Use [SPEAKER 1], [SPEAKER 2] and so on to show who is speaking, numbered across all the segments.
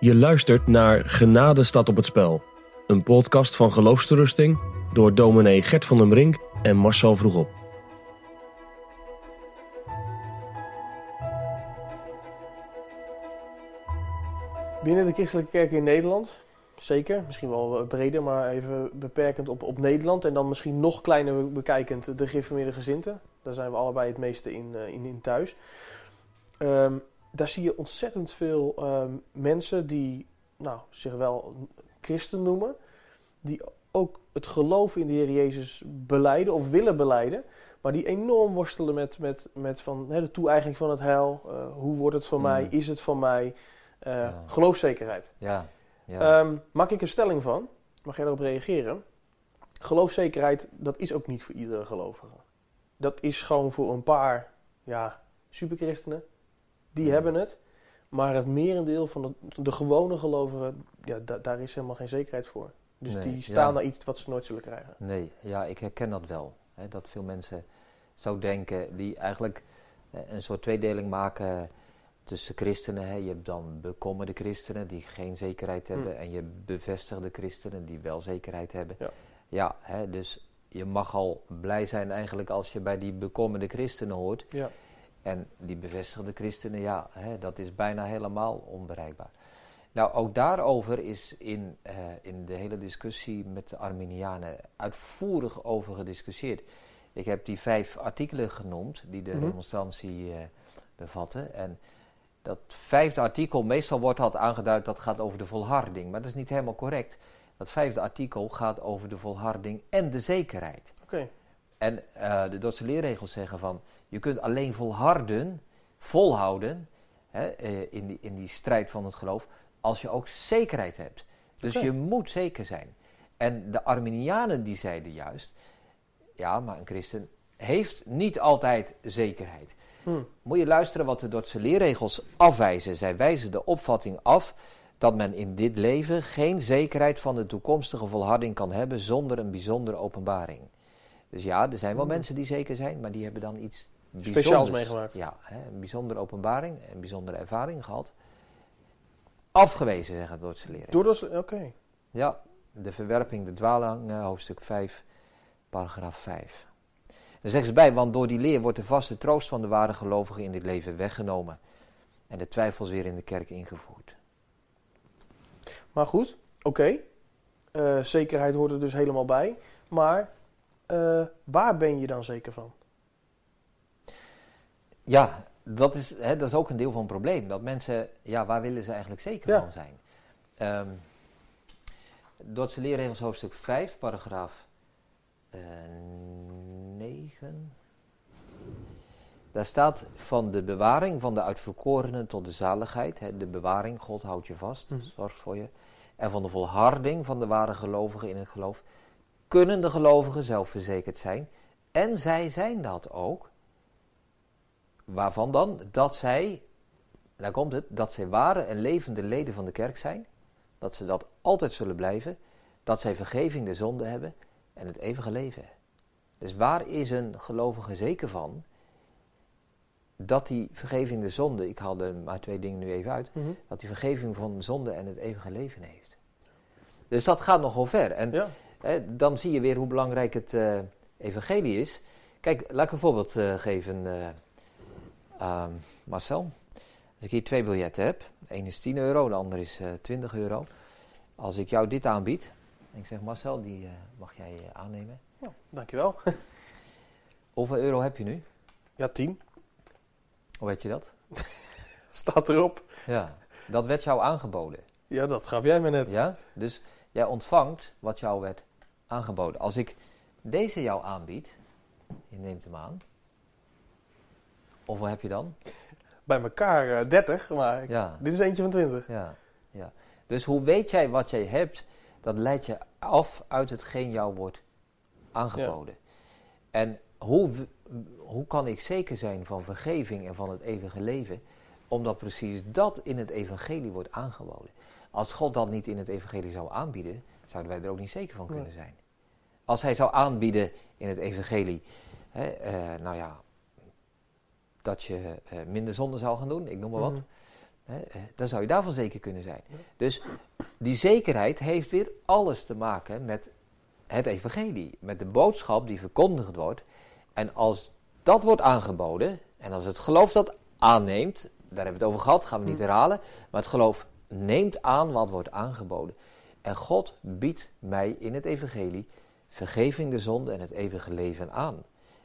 [SPEAKER 1] Je luistert naar Genade staat op het spel. Een podcast van geloofsterusting door dominee Gert van den Brink en Marcel Vroegop.
[SPEAKER 2] Binnen de christelijke kerk in Nederland, zeker, misschien wel breder, maar even beperkend op, op Nederland. En dan misschien nog kleiner bekijkend de gereformeerde gezinten. Daar zijn we allebei het meeste in, uh, in, in thuis. Um, daar zie je ontzettend veel uh, mensen die nou, zich wel christen noemen, die ook het geloof in de Heer Jezus beleiden of willen beleiden, maar die enorm worstelen met, met, met van, hè, de toe-eigening van het heil. Uh, hoe wordt het van
[SPEAKER 3] Hmm.
[SPEAKER 2] mij? Is het van mij? Uh,
[SPEAKER 3] Ja.
[SPEAKER 2] Geloofszekerheid.
[SPEAKER 3] Ja. ja.
[SPEAKER 2] Um, maak ik een stelling van? Mag jij daarop reageren? Geloofszekerheid, dat is ook niet voor iedere gelovige. Dat is gewoon voor een paar ja, superchristenen. Die hebben het. Maar het merendeel van de, de gewone gelovigen, ja, da- daar is helemaal geen zekerheid voor. Dus
[SPEAKER 3] Nee,
[SPEAKER 2] die staan
[SPEAKER 3] ja.
[SPEAKER 2] naar iets wat ze nooit zullen krijgen.
[SPEAKER 3] Nee, ja, ik herken dat wel. Hè, dat veel mensen zo denken, die eigenlijk eh, een soort tweedeling maken tussen christenen. Hè. Je hebt dan bekommerde christenen die geen zekerheid hebben,
[SPEAKER 2] Hmm.
[SPEAKER 3] en je hebt bevestigde christenen die wel zekerheid hebben.
[SPEAKER 2] Ja.
[SPEAKER 3] Ja, hè, dus je mag al blij zijn eigenlijk als je bij die bekommerde christenen hoort.
[SPEAKER 2] Ja.
[SPEAKER 3] En die bevestigde christenen, ja, hè, dat is bijna helemaal onbereikbaar. Nou, ook daarover is in, eh, in de hele discussie met de Arminianen uitvoerig over gediscussieerd. Ik heb die vijf artikelen genoemd die de eh, bevatten. En dat vijfde artikel, meestal wordt dat aangeduid dat gaat over de volharding. Maar dat is niet helemaal correct. Dat vijfde artikel gaat over de volharding en de zekerheid.
[SPEAKER 2] Oké.
[SPEAKER 3] En eh, de Dordtse leerregels zeggen van, je kunt alleen volharden, volhouden, hè, eh, in, die, in die strijd van het geloof, als je ook zekerheid hebt. Dus je moet zeker zijn. En de Arminianen die zeiden juist, ja, maar een christen heeft niet altijd zekerheid.
[SPEAKER 2] Hm.
[SPEAKER 3] Moet je luisteren wat de Dordtse leerregels afwijzen. Zij wijzen de opvatting af dat men in dit leven geen zekerheid van de toekomstige volharding kan hebben zonder een bijzondere openbaring. Dus ja, er zijn wel
[SPEAKER 2] Hmm.
[SPEAKER 3] mensen die zeker zijn, maar die hebben dan iets
[SPEAKER 2] Speciaals meegemaakt.
[SPEAKER 3] Ja, hè, een bijzondere openbaring, een bijzondere ervaring gehad. Afgewezen, zeggen de Dordtse leerregels.
[SPEAKER 2] Door dat... Oké.
[SPEAKER 3] Ja, de verwerping, de dwaling, eh, hoofdstuk 5, paragraaf 5. Dan zeggen ze bij, want door die leer wordt de vaste troost van de ware gelovigen in dit leven weggenomen. En de twijfels weer in de kerk ingevoerd.
[SPEAKER 2] Maar goed, oké. Eh, zekerheid hoort er dus helemaal bij. Maar eh, waar ben je dan zeker van?
[SPEAKER 3] Ja, dat is, hè, dat is ook een deel van het probleem. Dat mensen, ja, waar willen ze eigenlijk zeker
[SPEAKER 2] Ja.
[SPEAKER 3] van zijn? Ehm Dordtse leerregels hoofdstuk 5, paragraaf eh 9. Daar staat van de bewaring van de uitverkorenen tot de zaligheid. Hè, de bewaring, God houdt je vast,
[SPEAKER 2] Mhm.
[SPEAKER 3] zorgt voor je. En van de volharding van de ware gelovigen in het geloof. Kunnen de gelovigen zelfverzekerd zijn. En zij zijn dat ook. Waarvan dan? Dat zij, daar komt het, dat zij ware en levende leden van de kerk zijn. Dat ze dat altijd zullen blijven. Dat zij vergeving de zonde hebben en het eeuwige leven. Dus waar is een gelovige zeker van? Dat die vergeving de zonde, ik haal er maar twee dingen nu even uit.
[SPEAKER 2] Mhm.
[SPEAKER 3] Dat die vergeving van zonde en het eeuwige leven heeft. Dus dat gaat nogal ver. En
[SPEAKER 2] Ja.
[SPEAKER 3] Dan zie je weer hoe belangrijk het eh, evangelie is. Kijk, laat ik een voorbeeld eh, geven, eh, ehm, Marcel. Als ik hier twee biljetten heb, ene is 10 euro, de andere is eh 20 euro. Als ik jou dit aanbied, en ik zeg Marcel, die eh, mag jij eh, aannemen.
[SPEAKER 2] Ja, dankjewel.
[SPEAKER 3] Hoeveel euro heb je nu?
[SPEAKER 2] Ja, 10.
[SPEAKER 3] Hoe weet je dat?
[SPEAKER 2] Staat erop.
[SPEAKER 3] Ja, dat werd jou aangeboden.
[SPEAKER 2] Ja, dat gaf jij me net.
[SPEAKER 3] Ja? Dus jij ontvangt wat jou werd aangeboden. Als ik deze jou aanbied, je neemt hem aan. Hoeveel heb je dan?
[SPEAKER 2] Bij elkaar eh, 30, maar ik-
[SPEAKER 3] Ja,
[SPEAKER 2] dit is eentje van 20.
[SPEAKER 3] ja, ja. Dus hoe weet jij wat jij hebt? Dat leidt je af uit hetgeen jou wordt aangeboden. En hoe, hoe kan ik zeker zijn van vergeving en van het eeuwige leven? Omdat precies dat in het evangelie wordt aangeboden. Als God dat niet in het evangelie zou aanbieden, zouden wij er ook niet zeker van kunnen zijn. Als hij zou aanbieden in het evangelie, hè, eh, nou ja, dat je eh, minder zonde zou gaan doen, ik noem maar wat.
[SPEAKER 2] Mhm.
[SPEAKER 3] Hè, eh, dan zou je daarvan zeker kunnen zijn. Dus die zekerheid heeft weer alles te maken met het evangelie. Met de boodschap die verkondigd wordt. En als dat wordt aangeboden, en als het geloof dat aanneemt, daar hebben we het over gehad, gaan we niet herhalen. Maar het geloof neemt aan wat wordt aangeboden. En God biedt mij in het evangelie vergeving de zonde en het eeuwige leven aan.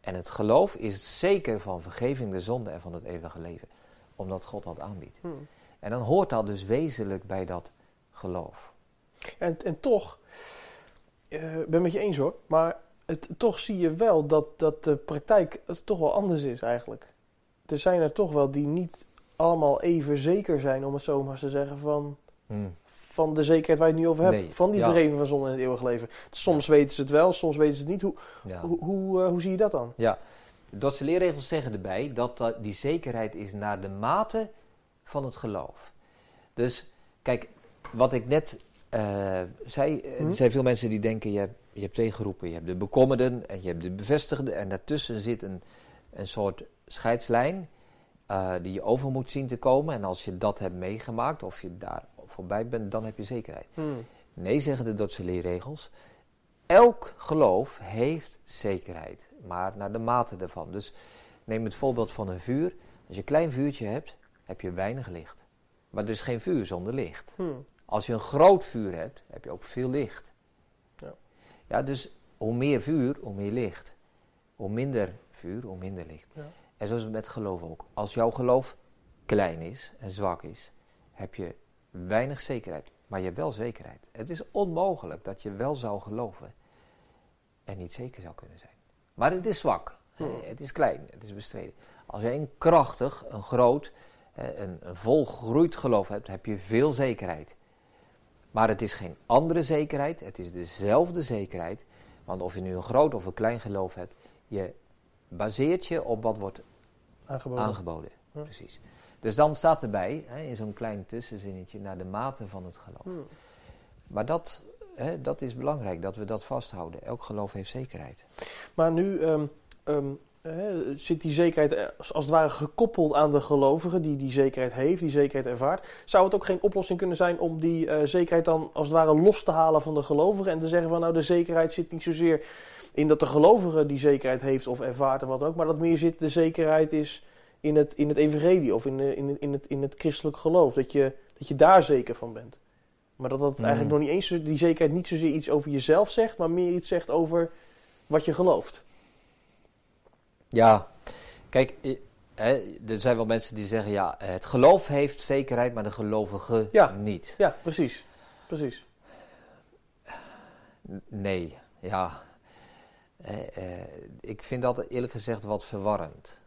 [SPEAKER 3] En het geloof is zeker van vergeving de zonde en van het eeuwige leven. Omdat God dat aanbiedt.
[SPEAKER 2] Hmm.
[SPEAKER 3] En dan hoort dat dus wezenlijk bij dat geloof.
[SPEAKER 2] En, en toch, eh, ik ben het met je eens hoor, maar het, toch zie je wel dat, dat de praktijk het toch wel anders is eigenlijk. Er zijn er toch wel die niet allemaal even zeker zijn, om het zo maar te zeggen, van, van de zekerheid waar je het nu over hebt.
[SPEAKER 3] Nee,
[SPEAKER 2] van die
[SPEAKER 3] ja.
[SPEAKER 2] vergeving van zonde en het eeuwige leven. Soms weten ze het wel, soms weten ze het niet. Hoe, hoe, hoe, eh, hoe zie je dat dan?
[SPEAKER 3] Ja, de Dordtse leerregels zeggen erbij dat dat die zekerheid is naar de mate van het geloof. Dus kijk, wat ik net eh, zei, eh,
[SPEAKER 2] Hm?
[SPEAKER 3] er zijn veel mensen die denken, je hebt, je hebt twee groepen. Je hebt de bekommerden en je hebt de bevestigden. En daartussen zit een, een soort scheidslijn eh, die je over moet zien te komen. En als je dat hebt meegemaakt, of je daar voorbij bent, dan heb je zekerheid.
[SPEAKER 2] Hmm.
[SPEAKER 3] Nee, zeggen de Dordtse leerregels. Elk geloof heeft zekerheid, maar naar de mate ervan. Dus neem het voorbeeld van een vuur. Als je een klein vuurtje hebt, heb je weinig licht. Maar er is geen vuur zonder licht.
[SPEAKER 2] Hmm.
[SPEAKER 3] Als je een groot vuur hebt, heb je ook veel licht.
[SPEAKER 2] Ja.
[SPEAKER 3] Ja, dus hoe meer vuur, hoe meer licht. Hoe minder vuur, hoe minder licht.
[SPEAKER 2] Ja.
[SPEAKER 3] En zo is het met geloof ook. Als jouw geloof klein is en zwak is, heb je weinig zekerheid. Maar je hebt wel zekerheid. Het is onmogelijk dat je wel zou geloven en niet zeker zou kunnen zijn. Maar het is zwak.
[SPEAKER 2] Hmm.
[SPEAKER 3] Het is klein. Het is bestreden. Als je een krachtig, een groot, een, een volgroeid geloof hebt, heb je veel zekerheid. Maar het is geen andere zekerheid. Het is dezelfde zekerheid. Want of je nu een groot of een klein geloof hebt, je baseert je op wat wordt
[SPEAKER 2] Aangeboden.
[SPEAKER 3] aangeboden.
[SPEAKER 2] Ja.
[SPEAKER 3] Precies. Dus dan staat erbij, hè, in zo'n klein tussenzinnetje, naar de mate van het geloof.
[SPEAKER 2] Hmm.
[SPEAKER 3] Maar dat, hè, dat is belangrijk, dat we dat vasthouden. Elk geloof heeft zekerheid.
[SPEAKER 2] Maar nu ehm, ehm, hè, zit die zekerheid als, het ware gekoppeld aan de gelovige die die zekerheid heeft, die zekerheid ervaart. Zou het ook geen oplossing kunnen zijn om die eh, zekerheid dan als het ware los te halen van de gelovige en te zeggen van nou de zekerheid zit niet zozeer in dat de gelovige die zekerheid heeft of ervaart of wat ook, maar dat meer zit de zekerheid is in het, in het evangelie of in, de, in, het, in, het, in het christelijk geloof. Dat je, dat je daar zeker van bent. Maar dat dat
[SPEAKER 3] Mm.
[SPEAKER 2] eigenlijk nog niet eens, die zekerheid niet zozeer iets over jezelf zegt, maar meer iets zegt over wat je gelooft.
[SPEAKER 3] Ja, kijk, er zijn wel mensen die zeggen, ja, het geloof heeft zekerheid, maar de gelovige
[SPEAKER 2] Ja.
[SPEAKER 3] niet.
[SPEAKER 2] Ja, precies. Precies.
[SPEAKER 3] Nee, ja. Eh, eh, ik vind dat eerlijk gezegd wat verwarrend.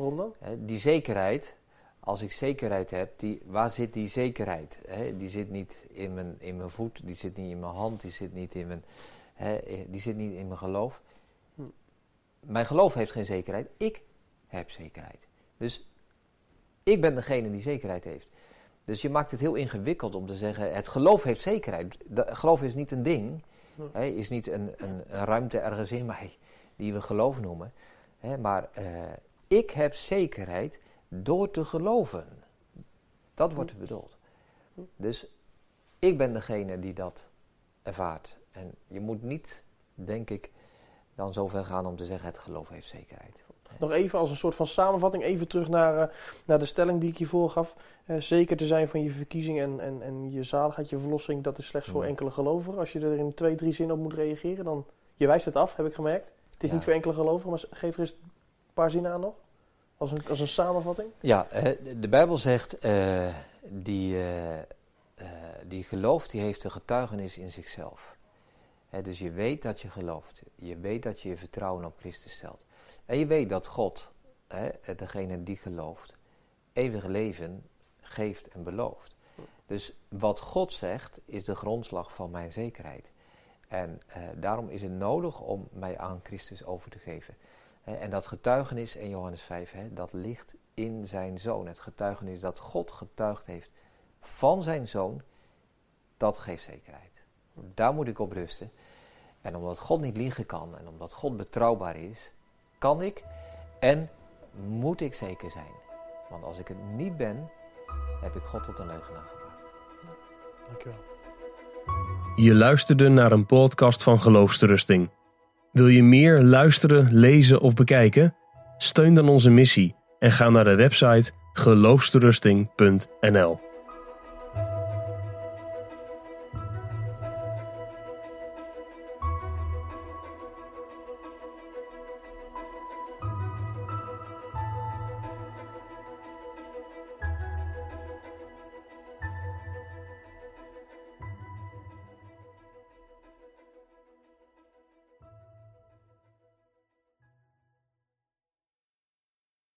[SPEAKER 2] Waarom dan?
[SPEAKER 3] Hè, die zekerheid, als ik zekerheid heb, die, waar zit die zekerheid? Hè, die zit niet in mijn, in mijn voet, die zit niet in mijn hand, die zit niet in mijn, hè, die zit niet in mijn geloof.
[SPEAKER 2] Hm.
[SPEAKER 3] Mijn geloof heeft geen zekerheid, ik heb zekerheid. Dus ik ben degene die zekerheid heeft. Dus je maakt het heel ingewikkeld om te zeggen, het geloof heeft zekerheid. Dat, geloof is niet een ding,
[SPEAKER 2] Hm.
[SPEAKER 3] hè, is niet een, een, een ruimte ergens in mij die we geloof noemen. Hè, maar eh, ik heb zekerheid door te geloven. Dat wordt bedoeld. Dus ik ben degene die dat ervaart. En je moet niet, denk ik, dan zover gaan om te zeggen het geloof heeft zekerheid.
[SPEAKER 2] Nog even als een soort van samenvatting, even terug naar, eh, naar de stelling die ik hiervoor gaf. Eh, zeker te zijn van je verkiezing en, en, en je zaligheid, je verlossing, dat is slechts voor
[SPEAKER 3] Hmm.
[SPEAKER 2] enkele gelovigen. Als je er in twee, drie zinnen op moet reageren, dan... Je wijst het af, heb ik gemerkt. Het is
[SPEAKER 3] Ja.
[SPEAKER 2] niet voor enkele gelovigen, maar geef er eens aan nog. Als een, als een samenvatting.
[SPEAKER 3] Ja, de- Bijbel zegt, eh, die, eh, die gelooft, die heeft een getuigenis in zichzelf. Dus je weet dat je gelooft. Je weet dat je je vertrouwen op Christus stelt. En je weet dat God, degene die gelooft, eeuwig leven geeft en belooft. Dus wat God zegt, is de grondslag van mijn zekerheid. En daarom is het nodig om mij aan Christus over te geven. En dat getuigenis in Johannes 5, hè, dat ligt in zijn zoon. Het getuigenis dat God getuigd heeft van zijn zoon, dat geeft zekerheid. Daar moet ik op rusten. En omdat God niet liegen kan en omdat God betrouwbaar is, kan ik en moet ik zeker zijn. Want als ik het niet ben, heb ik God tot een leugenaar gemaakt.
[SPEAKER 2] Dankjewel.
[SPEAKER 1] Je luisterde naar een podcast van Geloofsterusting. Wil je meer luisteren, lezen of bekijken? Steun dan onze missie en ga naar de website geloofsterusting.nl.